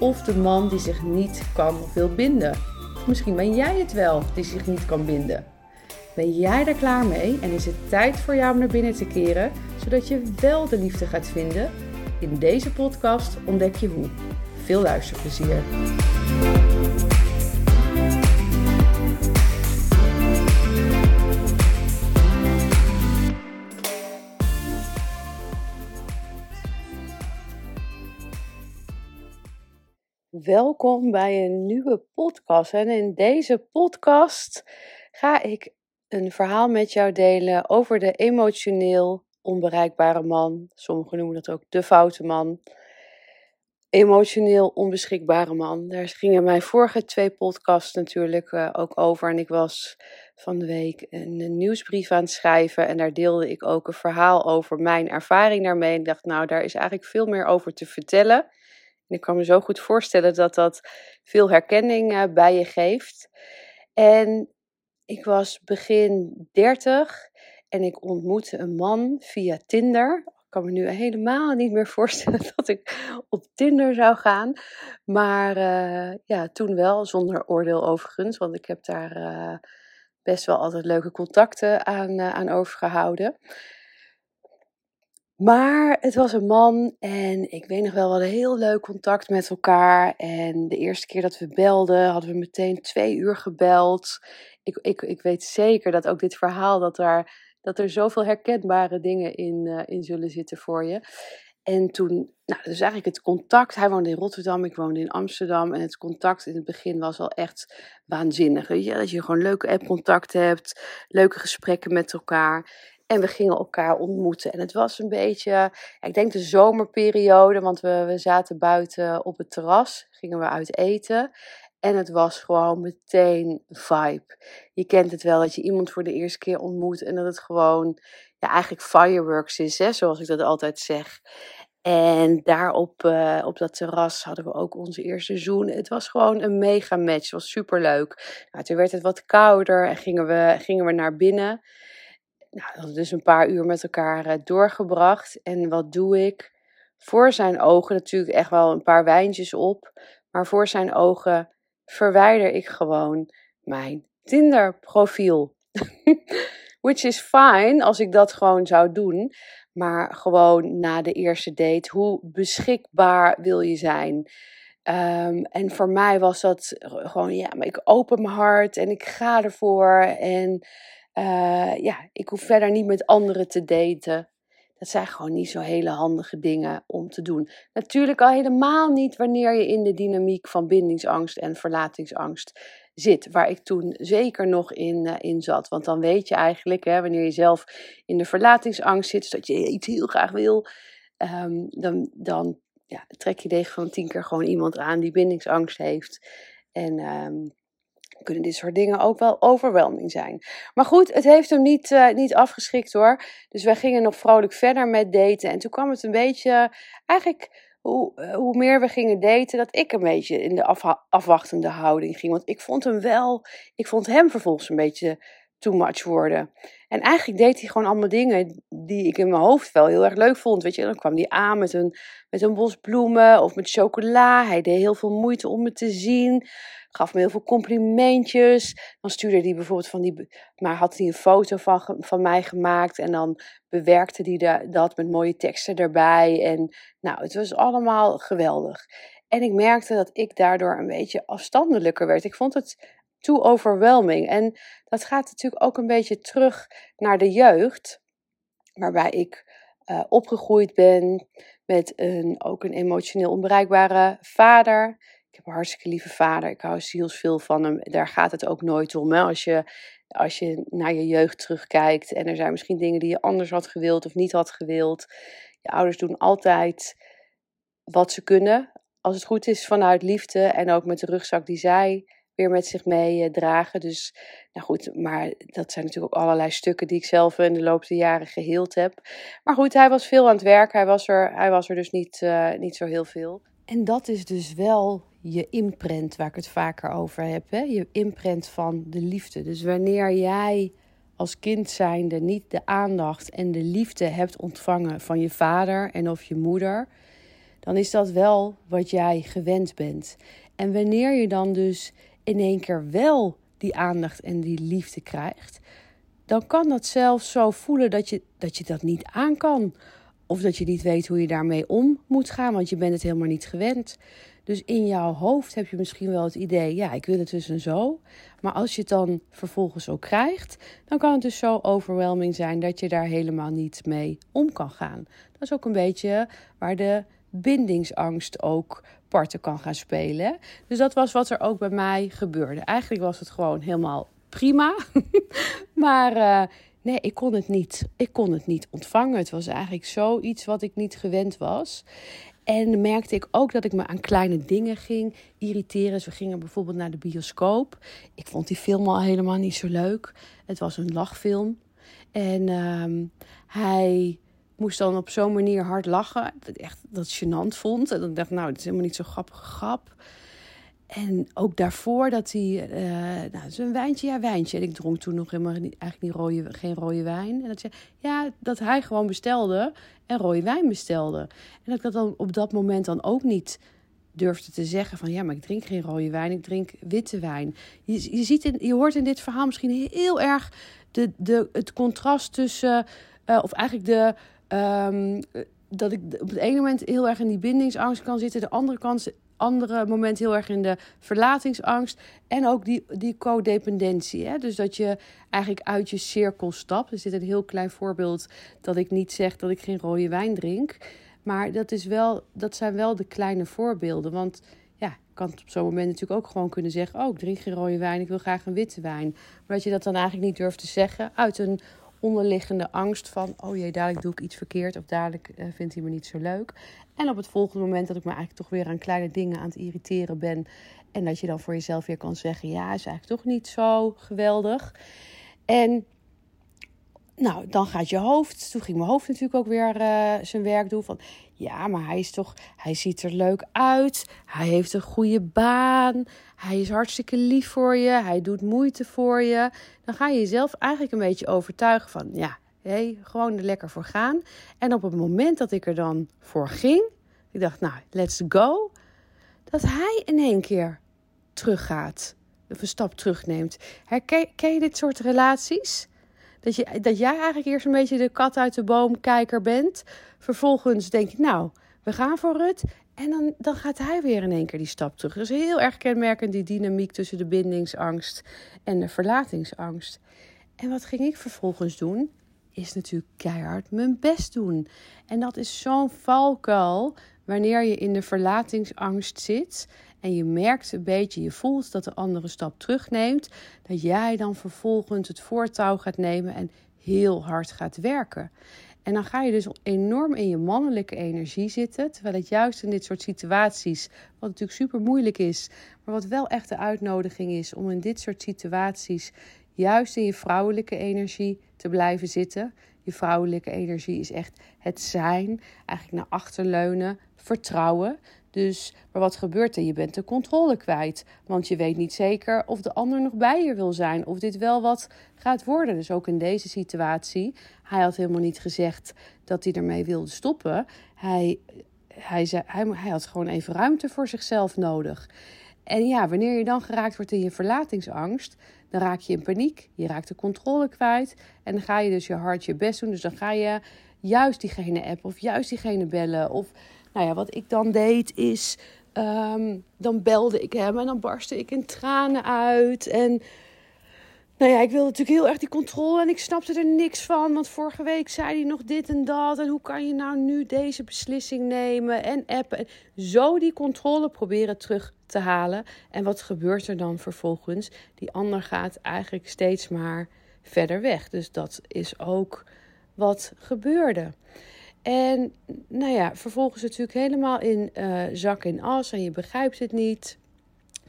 of de man die zich niet kan of wil binden. Misschien ben jij het wel die zich niet kan binden. Ben jij daar klaar mee en is het tijd voor jou om naar binnen te keren, zodat je wel de liefde gaat vinden? In deze podcast ontdek je hoe. Veel luisterplezier. Welkom bij een nieuwe podcast. En in deze podcast ga ik een verhaal met jou delen over de emotioneel onbereikbare man. Sommigen noemen dat ook de foute man. Emotioneel onbeschikbare man. Daar gingen mijn vorige twee podcasts natuurlijk uh, ook over. En ik was van de week een, een, nieuwsbrief aan het schrijven. En daar deelde ik ook een verhaal over mijn ervaring daarmee. En ik dacht, nou, daar is eigenlijk veel meer over te vertellen. Ik kan me zo goed voorstellen dat dat veel herkenning uh, bij je geeft. En ik was begin 30 en ik ontmoette een man via Tinder. Ik kan me nu helemaal niet meer voorstellen dat ik op Tinder zou gaan. Maar uh, ja, toen wel, zonder oordeel overigens. Want ik heb daar uh, best wel altijd leuke contacten aan, aan overgehouden. Maar het was een man en ik weet nog wel, we hadden heel leuk contact met elkaar. En de eerste keer dat we belden, hadden we meteen twee uur gebeld. Ik, ik, ik weet zeker dat ook dit verhaal, dat, daar, dat er zoveel herkenbare dingen in, uh, in zullen zitten voor je. En toen, nou, dus eigenlijk het contact. Hij woonde in Rotterdam, ik woonde in Amsterdam. En het contact in het begin was al echt waanzinnig. Weet je? Dat je gewoon leuke app-contact hebt, leuke gesprekken met elkaar. En we gingen elkaar ontmoeten. En het was een beetje, ik denk de zomerperiode, want we, we zaten buiten op het terras, gingen we uit eten. En het was gewoon meteen vibe. Je kent het wel dat je iemand voor de eerste keer ontmoet en dat het gewoon, ja, eigenlijk fireworks is, hè, zoals ik dat altijd zeg. En daar op, uh, op dat terras hadden we ook onze eerste zoen. Het was gewoon een mega match. Het was super leuk. Nou, toen werd het wat kouder en gingen we, gingen we naar binnen nou, we dus een paar uur met elkaar uh, doorgebracht. En wat doe ik? Voor zijn ogen, natuurlijk echt wel een paar wijntjes op. Maar voor zijn ogen verwijder ik gewoon mijn Tinder-profiel. Which is fine als ik dat gewoon zou doen. Maar gewoon na de eerste date, hoe beschikbaar wil je zijn? Um, en voor mij was dat gewoon, ja, maar ik open mijn hart en ik ga ervoor. En uh, ja, ik hoef verder niet met anderen te daten. Dat zijn gewoon niet zo hele handige dingen om te doen. Natuurlijk al helemaal niet wanneer je in de dynamiek van bindingsangst en verlatingsangst zit. Waar ik toen zeker nog in, uh, in zat. Want dan weet je eigenlijk, hè, wanneer je zelf in de verlatingsangst zit, dat je iets heel graag wil, um, dan, dan ja, trek je tegen van tien keer gewoon iemand aan die bindingsangst heeft. En um, kunnen dit soort dingen ook wel overweldiging zijn. Maar goed, het heeft hem niet, uh, niet afgeschikt hoor. Dus wij gingen nog vrolijk verder met daten. En toen kwam het een beetje, eigenlijk hoe, uh, hoe meer we gingen daten, dat ik een beetje in de afwachtende houding ging. Want ik vond hem wel, ik vond hem vervolgens een beetje too much worden. En eigenlijk deed hij gewoon allemaal dingen die ik in mijn hoofd wel heel erg leuk vond. Weet je, dan kwam hij aan met een, met een bos bloemen of met chocola. Hij deed heel veel moeite om me te zien gaf me heel veel complimentjes. Dan stuurde hij bijvoorbeeld van die, maar had hij een foto van, van mij gemaakt en dan bewerkte hij dat met mooie teksten erbij. En nou, het was allemaal geweldig. En ik merkte dat ik daardoor een beetje afstandelijker werd. Ik vond het too overwhelming. En dat gaat natuurlijk ook een beetje terug naar de jeugd, waarbij ik uh, opgegroeid ben met een, ook een emotioneel onbereikbare vader ik heb een hartstikke lieve vader. Ik hou zielsveel van hem. Daar gaat het ook nooit om. Hè? Als, je, als je naar je jeugd terugkijkt en er zijn misschien dingen die je anders had gewild of niet had gewild. Je ouders doen altijd wat ze kunnen. als het goed is, vanuit liefde en ook met de rugzak die zij met zich mee eh. Dus, nou goed, maar dat zijn natuurlijk ook allerlei stukken die ik zelf in de loop der jaren geheeld heb. Maar goed, hij was veel aan het werk. Hij was er, hij was er dus niet, uh, niet zo heel veel. En dat is dus wel je imprint, waar ik het vaker over heb. Hè? Je imprint van de liefde. Dus wanneer jij als kind zijnde niet de aandacht en de liefde hebt ontvangen van je vader en of je moeder, dan is dat wel wat jij gewend bent. En wanneer je dan dus in één keer wel die aandacht en die liefde krijgt, dan kan dat zelfs zo voelen dat je dat, je dat niet aan kan. Of dat je niet weet hoe je daarmee om moet gaan, want je bent het helemaal niet gewend. Dus in jouw hoofd heb je misschien wel het idee, ja, ik wil het dus en zo. Maar als je het dan vervolgens ook krijgt, dan kan het dus zo overwhelming zijn dat je daar helemaal niet mee om kan gaan. Dat is ook een beetje waar de bindingsangst ook parten kan gaan spelen. Dus dat was wat er ook bij mij gebeurde. Eigenlijk was het gewoon helemaal prima. maar uh, nee, ik kon het niet. Ik kon het niet ontvangen. Het was eigenlijk zoiets wat ik niet gewend was. En merkte ik ook dat ik me aan kleine dingen ging irriteren. We gingen bijvoorbeeld naar de bioscoop. Ik vond die film al helemaal niet zo leuk. Het was een lachfilm. En uh, hij moest dan op zo'n manier hard lachen. Dat ik echt dat gênant vond. En dan dacht ik, nou, het is helemaal niet zo'n grappige grap. En ook daarvoor dat hij, uh, nou, een wijntje, ja, wijntje. En ik dronk toen nog helemaal niet, eigenlijk niet rode, geen rode wijn. En dat zei, ja, dat hij gewoon bestelde en rode wijn bestelde. En dat ik dat dan op dat moment dan ook niet durfde te zeggen van, ja, maar ik drink geen rode wijn, ik drink witte wijn. Je, je, ziet in, je hoort in dit verhaal misschien heel erg de, de, het contrast tussen, uh, of eigenlijk de Um, dat ik op het ene moment heel erg in die bindingsangst kan zitten. De andere kant, andere moment heel erg in de verlatingsangst. En ook die, die codependentie. Hè? Dus dat je eigenlijk uit je cirkel stapt. Er zit een heel klein voorbeeld dat ik niet zeg dat ik geen rode wijn drink. Maar dat, is wel, dat zijn wel de kleine voorbeelden. Want ja, ik kan op zo'n moment natuurlijk ook gewoon kunnen zeggen: Oh, ik drink geen rode wijn, ik wil graag een witte wijn. Maar dat je dat dan eigenlijk niet durft te zeggen uit een onderliggende angst van: oh jee, dadelijk doe ik iets verkeerd of dadelijk uh, vindt hij me niet zo leuk. En op het volgende moment dat ik me eigenlijk toch weer aan kleine dingen aan het irriteren ben. En dat je dan voor jezelf weer kan zeggen: ja, is eigenlijk toch niet zo geweldig. En nou, dan gaat je hoofd. Toen ging mijn hoofd natuurlijk ook weer uh, zijn werk doen. Van ja, maar hij is toch. Hij ziet er leuk uit. Hij heeft een goede baan. Hij is hartstikke lief voor je. Hij doet moeite voor je. Dan ga je jezelf eigenlijk een beetje overtuigen van ja, hey, gewoon er lekker voor gaan. En op het moment dat ik er dan voor ging, ik dacht, nou, let's go. Dat hij in één keer teruggaat. Of een stap terugneemt. Herken je dit soort relaties? Dat, je, dat jij eigenlijk eerst een beetje de kat uit de boom kijker bent. Vervolgens denk ik, nou, we gaan voor het. En dan, dan gaat hij weer in één keer die stap terug. Dus heel erg kenmerkend die dynamiek tussen de bindingsangst en de verlatingsangst. En wat ging ik vervolgens doen? Is natuurlijk keihard mijn best doen. En dat is zo'n valkuil wanneer je in de verlatingsangst zit en je merkt een beetje, je voelt dat de andere stap terugneemt, dat jij dan vervolgens het voortouw gaat nemen en heel hard gaat werken. En dan ga je dus enorm in je mannelijke energie zitten. Terwijl het juist in dit soort situaties, wat natuurlijk super moeilijk is, maar wat wel echt de uitnodiging is om in dit soort situaties juist in je vrouwelijke energie te blijven zitten. Vrouwelijke energie is echt het zijn, eigenlijk naar achter leunen, vertrouwen. Dus, maar wat gebeurt er? Je bent de controle kwijt. Want je weet niet zeker of de ander nog bij je wil zijn. Of dit wel wat gaat worden. Dus ook in deze situatie. Hij had helemaal niet gezegd dat hij ermee wilde stoppen. Hij, hij, zei, hij, hij had gewoon even ruimte voor zichzelf nodig. En ja, wanneer je dan geraakt wordt in je verlatingsangst, dan raak je in paniek. Je raakt de controle kwijt. En dan ga je dus je hard je best doen. Dus dan ga je juist diegene appen of juist diegene bellen. Of nou ja, wat ik dan deed is, ehm, dan belde ik hem en dan barstte ik in tranen uit. En nou ja, ik wilde natuurlijk heel erg die controle en ik snapte er niks van. Want vorige week zei hij nog dit en dat. En hoe kan je nou nu deze beslissing nemen en appen? En zo die controle proberen terug te halen. En wat gebeurt er dan vervolgens? Die ander gaat eigenlijk steeds maar verder weg. Dus dat is ook wat gebeurde. En nou ja, vervolgens natuurlijk helemaal in uh, zak en as en je begrijpt het niet.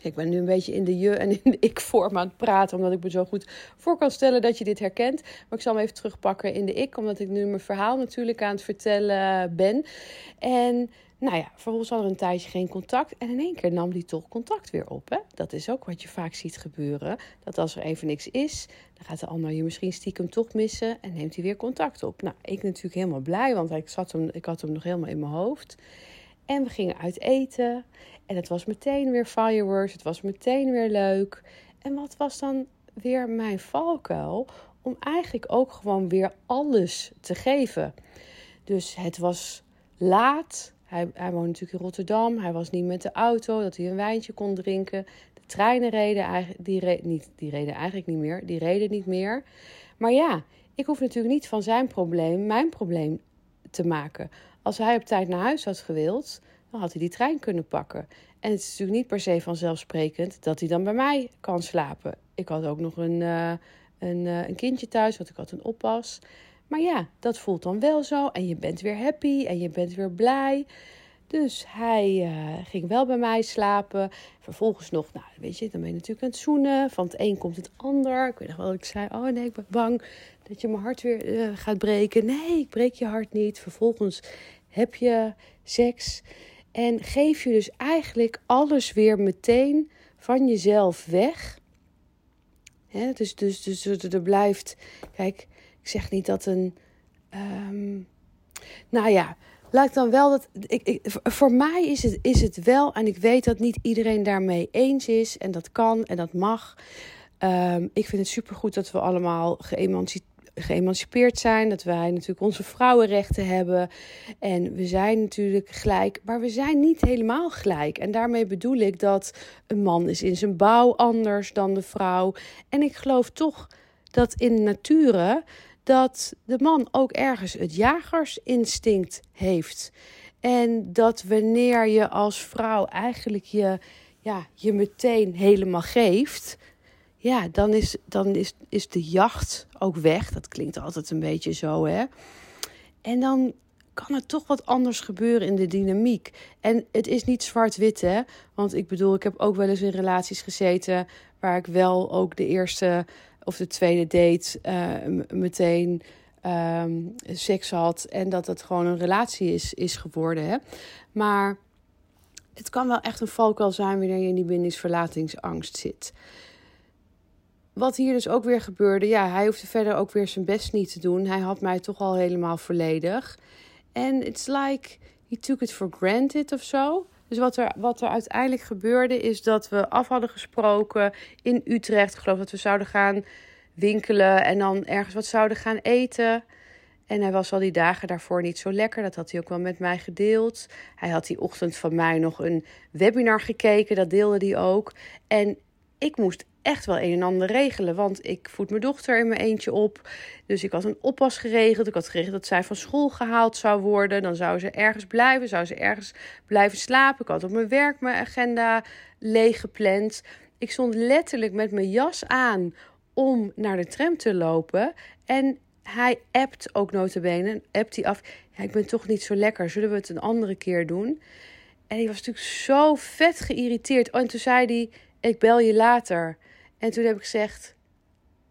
Ik ben nu een beetje in de je en in de ik-vorm aan het praten, omdat ik me zo goed voor kan stellen dat je dit herkent. Maar ik zal hem even terugpakken in de ik, omdat ik nu mijn verhaal natuurlijk aan het vertellen ben. En nou ja, vervolgens hadden we een tijdje geen contact. En in één keer nam die toch contact weer op. Hè? Dat is ook wat je vaak ziet gebeuren. Dat als er even niks is, dan gaat de ander je misschien stiekem toch missen. En neemt hij weer contact op. Nou, ik natuurlijk helemaal blij, want ik, zat hem, ik had hem nog helemaal in mijn hoofd. En we gingen uit eten. En het was meteen weer fireworks. Het was meteen weer leuk. En wat was dan weer mijn valkuil? Om eigenlijk ook gewoon weer alles te geven. Dus het was laat. Hij, hij woonde natuurlijk in Rotterdam. Hij was niet met de auto, dat hij een wijntje kon drinken. De treinen reden, eigenlijk, die, niet, die reden eigenlijk niet meer. Die reden niet meer. Maar ja, ik hoef natuurlijk niet van zijn probleem mijn probleem te maken. Als hij op tijd naar huis had gewild, dan had hij die trein kunnen pakken. En het is natuurlijk niet per se vanzelfsprekend dat hij dan bij mij kan slapen. Ik had ook nog een, uh, een, uh, een kindje thuis, want ik had een oppas. Maar ja, dat voelt dan wel zo. En je bent weer happy en je bent weer blij. Dus hij uh, ging wel bij mij slapen. Vervolgens nog, nou weet je, dan ben je natuurlijk aan het zoenen. Van het een komt het ander. Ik weet nog wel ik zei, oh nee, ik ben bang dat je mijn hart weer uh, gaat breken. Nee, ik breek je hart niet. Vervolgens heb je seks. En geef je dus eigenlijk alles weer meteen van jezelf weg. Hè, dus, dus, dus er blijft, kijk, ik zeg niet dat een. Um, nou ja, laat dan wel dat. Ik, ik, voor mij is het, is het wel, en ik weet dat niet iedereen daarmee eens is, en dat kan en dat mag. Um, ik vind het supergoed dat we allemaal geëmancipeerd geëmancipeerd zijn, dat wij natuurlijk onze vrouwenrechten hebben en we zijn natuurlijk gelijk, maar we zijn niet helemaal gelijk. En daarmee bedoel ik dat een man is in zijn bouw anders dan de vrouw. En ik geloof toch dat in nature dat de man ook ergens het jagersinstinct heeft. En dat wanneer je als vrouw eigenlijk je, ja, je meteen helemaal geeft, ja, dan, is, dan is, is de jacht ook weg. Dat klinkt altijd een beetje zo, hè. En dan kan er toch wat anders gebeuren in de dynamiek. En het is niet zwart-wit, hè. Want ik bedoel, ik heb ook wel eens in relaties gezeten... waar ik wel ook de eerste of de tweede date uh, meteen um, seks had en dat het gewoon een relatie is, is geworden. Hè? Maar het kan wel echt een valkuil zijn wanneer je in die bindingsverlatingsangst zit. Wat hier dus ook weer gebeurde, ja, hij hoefde verder ook weer zijn best niet te doen. Hij had mij toch al helemaal volledig. En it's like he took it for granted of zo. Dus wat er, wat er uiteindelijk gebeurde is dat we af hadden gesproken in Utrecht. Ik geloof dat we zouden gaan winkelen en dan ergens wat zouden gaan eten. En hij was al die dagen daarvoor niet zo lekker. Dat had hij ook wel met mij gedeeld. Hij had die ochtend van mij nog een webinar gekeken. Dat deelde hij ook. En ik moest echt wel een en ander regelen. Want ik voed mijn dochter in mijn eentje op. Dus ik had een oppas geregeld. Ik had geregeld dat zij van school gehaald zou worden. Dan zou ze ergens blijven. Zou ze ergens blijven slapen. Ik had op mijn werk mijn agenda leeg gepland. Ik stond letterlijk met mijn jas aan om naar de tram te lopen. En hij appt ook notabene. Appt hij af. Ja, ik ben toch niet zo lekker. Zullen we het een andere keer doen? En ik was natuurlijk zo vet geïrriteerd. en toen zei hij, ik bel je later. En toen heb ik gezegd,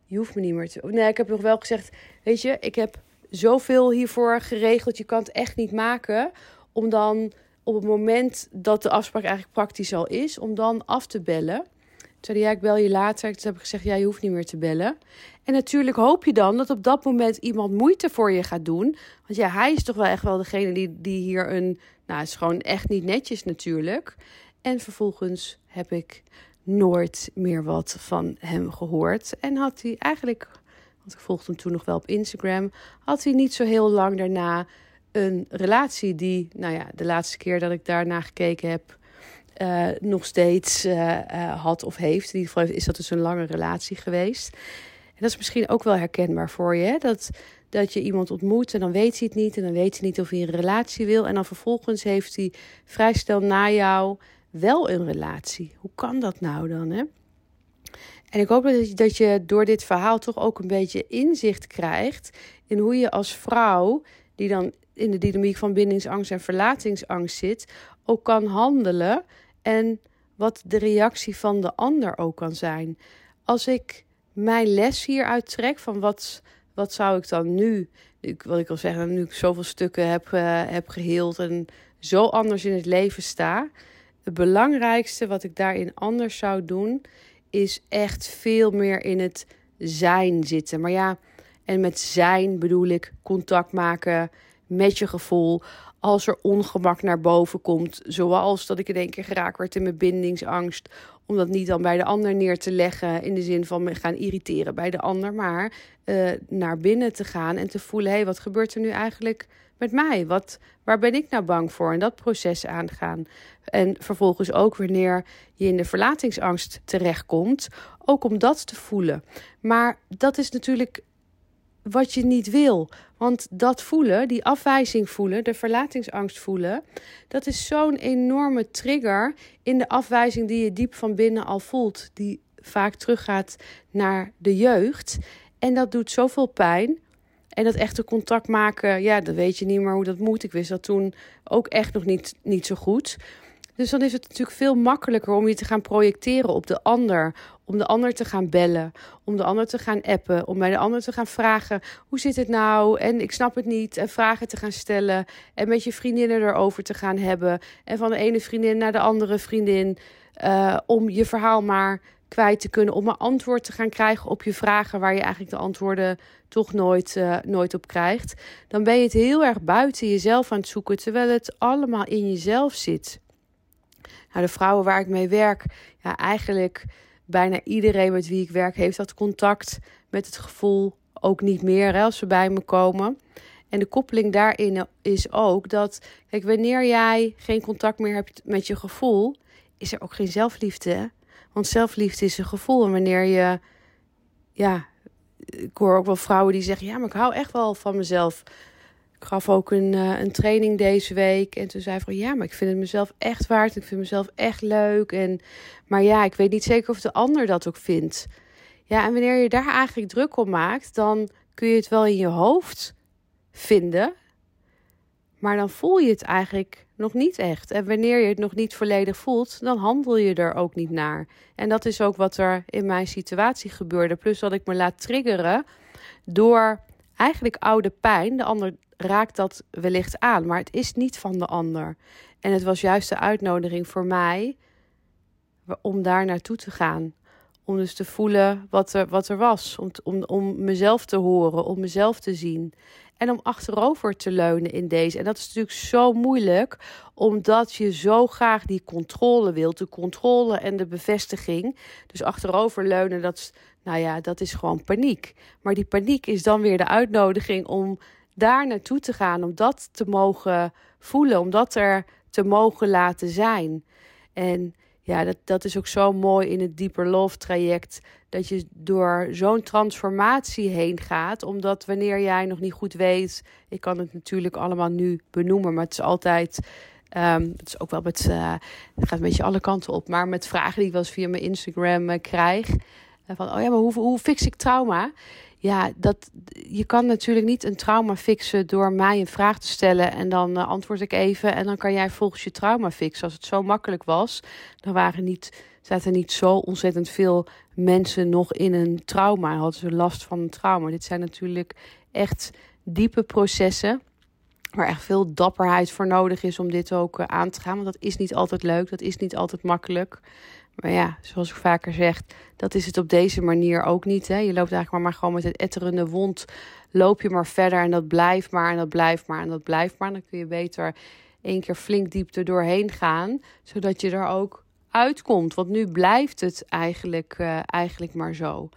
je hoeft me niet meer te... Nee, ik heb nog wel gezegd, weet je, ik heb zoveel hiervoor geregeld. Je kan het echt niet maken om dan op het moment dat de afspraak eigenlijk praktisch al is, om dan af te bellen. Toen zei ja, ik bel je later. Toen heb ik gezegd, ja, je hoeft niet meer te bellen. En natuurlijk hoop je dan dat op dat moment iemand moeite voor je gaat doen. Want ja, hij is toch wel echt wel degene die, die hier een... Nou, het is gewoon echt niet netjes natuurlijk. En vervolgens heb ik nooit meer wat van hem gehoord. En had hij eigenlijk, want ik volgde hem toen nog wel op Instagram, had hij niet zo heel lang daarna een relatie die, nou ja, de laatste keer dat ik daarna gekeken heb, uh, nog steeds uh, uh, had of heeft. In ieder geval is dat dus een lange relatie geweest. En dat is misschien ook wel herkenbaar voor je. Hè? Dat, dat je iemand ontmoet en dan weet hij het niet. En dan weet hij niet of hij een relatie wil. En dan vervolgens heeft hij vrij snel na jou wel een relatie. Hoe kan dat nou dan? Hè? En ik hoop dat je, dat je door dit verhaal toch ook een beetje inzicht krijgt in hoe je als vrouw die dan in de dynamiek van bindingsangst en verlatingsangst zit, ook kan handelen en wat de reactie van de ander ook kan zijn. Als ik mijn les hieruit trek van wat, wat zou ik dan nu, wat ik wil zeggen, nu ik zoveel stukken heb, uh, heb geheeld en zo anders in het leven sta. Het belangrijkste wat ik daarin anders zou doen, is echt veel meer in het zijn zitten. Maar ja, en met zijn bedoel ik contact maken met je gevoel. Als er ongemak naar boven komt, zoals dat ik in één keer geraakt werd in mijn bindingsangst. Om dat niet dan bij de ander neer te leggen in de zin van me gaan irriteren bij de ander. Maar uh, naar binnen te gaan en te voelen, hé, hey, wat gebeurt er nu eigenlijk met mij? Wat, waar ben ik nou bang voor? En dat proces aangaan. En vervolgens ook wanneer je in de verlatingsangst terechtkomt, ook om dat te voelen. Maar dat is natuurlijk wat je niet wil. Want dat voelen, die afwijzing voelen, de verlatingsangst voelen, dat is zo'n enorme trigger in de afwijzing die je diep van binnen al voelt, die vaak teruggaat naar de jeugd. En dat doet zoveel pijn. En dat echte contact maken, ja, dat weet je niet meer hoe dat moet. Ik wist dat toen ook echt nog niet, niet zo goed. Dus dan is het natuurlijk veel makkelijker om je te gaan projecteren op de ander. Om de ander te gaan bellen. Om de ander te gaan appen. Om bij de ander te gaan vragen: hoe zit het nou? En ik snap het niet. En vragen te gaan stellen. En met je vriendinnen erover te gaan hebben. En van de ene vriendin naar de andere vriendin. Uh, om je verhaal maar kwijt te kunnen. Om een antwoord te gaan krijgen op je vragen waar je eigenlijk de antwoorden toch nooit, uh, nooit op krijgt. Dan ben je het heel erg buiten jezelf aan het zoeken. Terwijl het allemaal in jezelf zit. Nou, de vrouwen waar ik mee werk, ja, eigenlijk bijna iedereen met wie ik werk heeft dat contact met het gevoel ook niet meer als ze bij me komen. En de koppeling daarin is ook dat, kijk, wanneer jij geen contact meer hebt met je gevoel, is er ook geen zelfliefde. Want zelfliefde is een gevoel. En wanneer je, ja, ik hoor ook wel vrouwen die zeggen, ja, maar ik hou echt wel van mezelf. Ik gaf ook een, uh, een training deze week. En toen zei van ja, maar ik vind het mezelf echt waard. Ik vind mezelf echt leuk. En, maar ja, ik weet niet zeker of de ander dat ook vindt. Ja, en wanneer je daar eigenlijk druk om maakt, dan kun je het wel in je hoofd vinden. Maar dan voel je het eigenlijk nog niet echt. En wanneer je het nog niet volledig voelt, dan handel je er ook niet naar. En dat is ook wat er in mijn situatie gebeurde. Plus dat ik me laat triggeren door eigenlijk oude pijn. De ander raakt dat wellicht aan, maar het is niet van de ander. En het was juist de uitnodiging voor mij om daar naartoe te gaan. Om dus te voelen wat er, wat er was. Om, om, om mezelf te horen, om mezelf te zien. En om achterover te leunen in deze. En dat is natuurlijk zo moeilijk, omdat je zo graag die controle wilt. De controle en de bevestiging. Dus achterover leunen, dat, nou ja, dat is gewoon paniek. Maar die paniek is dan weer de uitnodiging om daar naartoe te gaan, om dat te mogen voelen, om dat er te mogen laten zijn. En ja, dat, dat is ook zo mooi in het Deeper Love traject. Dat je door zo'n transformatie heen gaat. Omdat wanneer jij nog niet goed weet. Ik kan het natuurlijk allemaal nu benoemen. Maar het is altijd. Um, het is ook wel met. Uh, het gaat een beetje alle kanten op. Maar met vragen die ik wel eens via mijn Instagram uh, krijg. Van, oh ja, maar hoe, hoe fix ik trauma? ja, dat, je kan natuurlijk niet een trauma fixen door mij een vraag te stellen en dan uh, antwoord ik even en dan kan jij volgens je trauma fixen. Als het zo makkelijk was, dan waren niet, zaten niet zo ontzettend veel mensen nog in een trauma, hadden ze last van een trauma. Dit zijn natuurlijk echt diepe processen waar echt veel dapperheid voor nodig is om dit ook uh, aan te gaan. Want dat is niet altijd leuk, dat is niet altijd makkelijk. Maar ja, zoals ik vaker zeg, dat is het op deze manier ook niet. Hè? Je loopt eigenlijk maar, maar gewoon met het etterende wond. Loop je maar verder en dat blijft maar en dat blijft maar en dat blijft maar. Dan kun je beter één keer flink diep doorheen gaan. Zodat je er ook uitkomt. Want nu blijft het eigenlijk, uh, eigenlijk maar zo.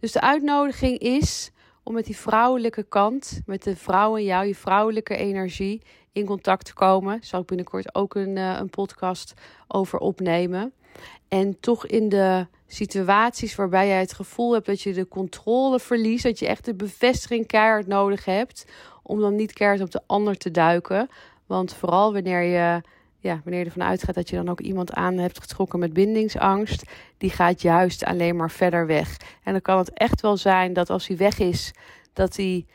Dus de uitnodiging is om met die vrouwelijke kant, met de vrouw in jou, je vrouwelijke energie, in contact te komen. Zal ik binnenkort ook een, uh, een podcast over opnemen. En toch in de situaties waarbij jij het gevoel hebt dat je de controle verliest, dat je echt de bevestiging keihard nodig hebt, om dan niet keihard op de ander te duiken. Want vooral wanneer je, ja, wanneer je ervan uitgaat dat je dan ook iemand aan hebt getrokken met bindingsangst, die gaat juist alleen maar verder weg. En dan kan het echt wel zijn dat als hij weg is, dat hij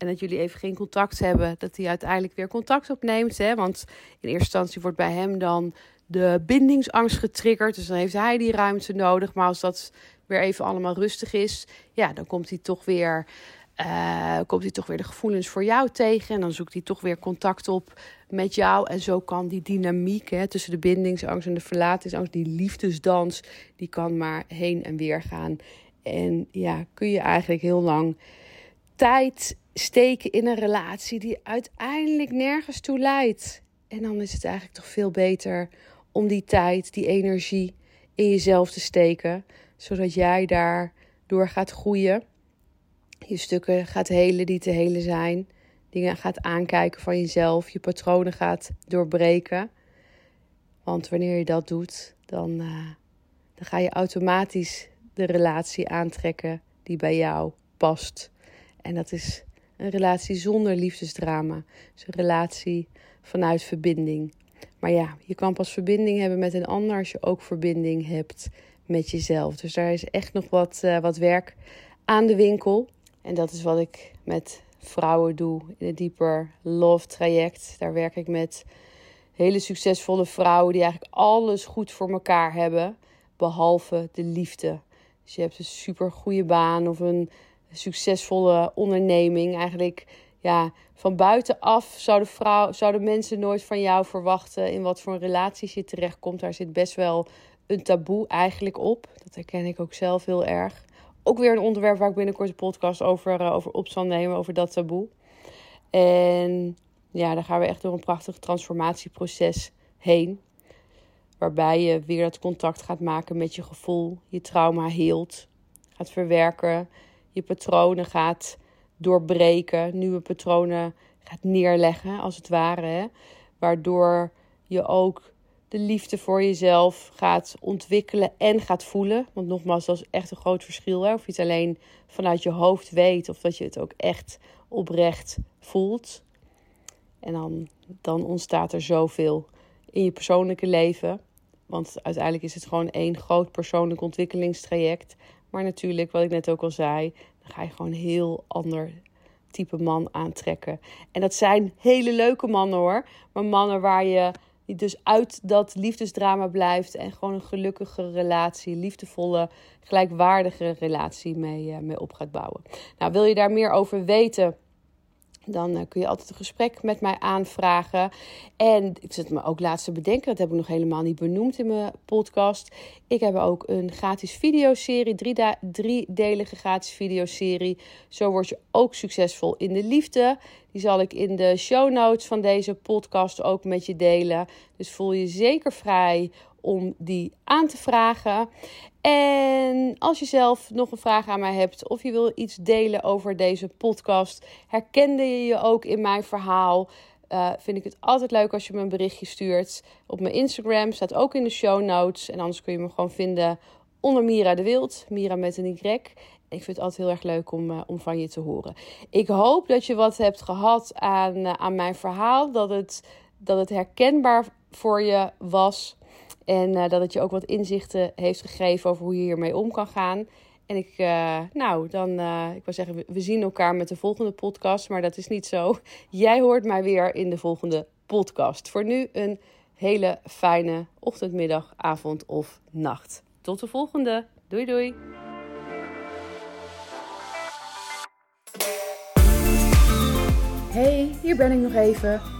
en dat jullie even geen contact hebben, dat hij uiteindelijk weer contact opneemt. Hè? Want in eerste instantie wordt bij hem dan de bindingsangst getriggerd. Dus dan heeft hij die ruimte nodig. Maar als dat weer even allemaal rustig is, ja, dan komt hij toch weer. Uh, komt hij toch weer de gevoelens voor jou tegen. En dan zoekt hij toch weer contact op met jou. En zo kan die dynamiek hè, tussen de bindingsangst en de verlatingsangst, die liefdesdans, die kan maar heen en weer gaan. En ja, kun je eigenlijk heel lang tijd steken in een relatie die uiteindelijk nergens toe leidt. En dan is het eigenlijk toch veel beter om die tijd, die energie in jezelf te steken, zodat jij daardoor gaat groeien. Je stukken gaat helen die te helen zijn. Dingen gaat aankijken van jezelf. Je patronen gaat doorbreken. Want wanneer je dat doet, dan, uh, dan ga je automatisch de relatie aantrekken die bij jou past. En dat is een relatie zonder liefdesdrama. Dus een relatie vanuit verbinding. Maar ja, je kan pas verbinding hebben met een ander als je ook verbinding hebt met jezelf. Dus daar is echt nog wat, uh, wat werk aan de winkel. En dat is wat ik met vrouwen doe in het Deeper Love traject. Daar werk ik met hele succesvolle vrouwen die eigenlijk alles goed voor elkaar hebben, behalve de liefde. Dus je hebt een super goede baan of een succesvolle onderneming. Eigenlijk ja, van buitenaf zouden, vrouw, zouden mensen nooit van jou verwachten in wat voor relaties je terechtkomt. Daar zit best wel een taboe eigenlijk op. Dat herken ik ook zelf heel erg. Ook weer een onderwerp waar ik binnenkort een podcast over, uh, over op zal nemen, over dat taboe. En ja, daar gaan we echt door een prachtig transformatieproces heen. Waarbij je weer dat contact gaat maken met je gevoel, je trauma heelt, gaat verwerken, je patronen gaat doorbreken, nieuwe patronen gaat neerleggen, als het ware. Waardoor je ook de liefde voor jezelf gaat ontwikkelen en gaat voelen. Want nogmaals, dat is echt een groot verschil. Of je het alleen vanuit je hoofd weet of dat je het ook echt oprecht voelt. En dan, dan ontstaat er zoveel in je persoonlijke leven. Want uiteindelijk is het gewoon één groot persoonlijk ontwikkelingstraject. Maar natuurlijk, wat ik net ook al zei, ga je gewoon een heel ander type man aantrekken. En dat zijn hele leuke mannen hoor. Maar mannen waar je dus uit dat liefdesdrama blijft en gewoon een gelukkige relatie, liefdevolle, gelijkwaardige relatie mee, uh, mee op gaat bouwen. Nou, wil je daar meer over weten? Dan uh, kun je altijd een gesprek met mij aanvragen. En ik zit me ook laatst te bedenken, dat heb ik nog helemaal niet benoemd in mijn podcast. Ik heb ook een gratis videoserie, drie driedelige gratis videoserie. Zo word je ook succesvol in de liefde. Die zal ik in de show notes van deze podcast ook met je delen. Dus voel je zeker vrij om die aan te vragen. En als je zelf nog een vraag aan mij hebt of je wil iets delen over deze podcast, herkende je je ook in mijn verhaal? Uh, vind ik het altijd leuk als je me een berichtje stuurt. Op mijn Instagram staat ook in de show notes. En anders kun je me gewoon vinden onder Mira de Wild. Mira met een Y. Ik vind het altijd heel erg leuk om, uh, om van je te horen. Ik hoop dat je wat hebt gehad aan, uh, aan mijn verhaal. Dat het, dat het herkenbaar voor je was. En uh, dat het je ook wat inzichten heeft gegeven over hoe je hiermee om kan gaan. En ik, uh, nou, dan, uh, ik wil zeggen, we zien elkaar met de volgende podcast, maar dat is niet zo. Jij hoort mij weer in de volgende podcast. Voor nu een hele fijne ochtend, middag, avond of nacht. Tot de volgende. Doei doei. Hey, hier ben ik nog even.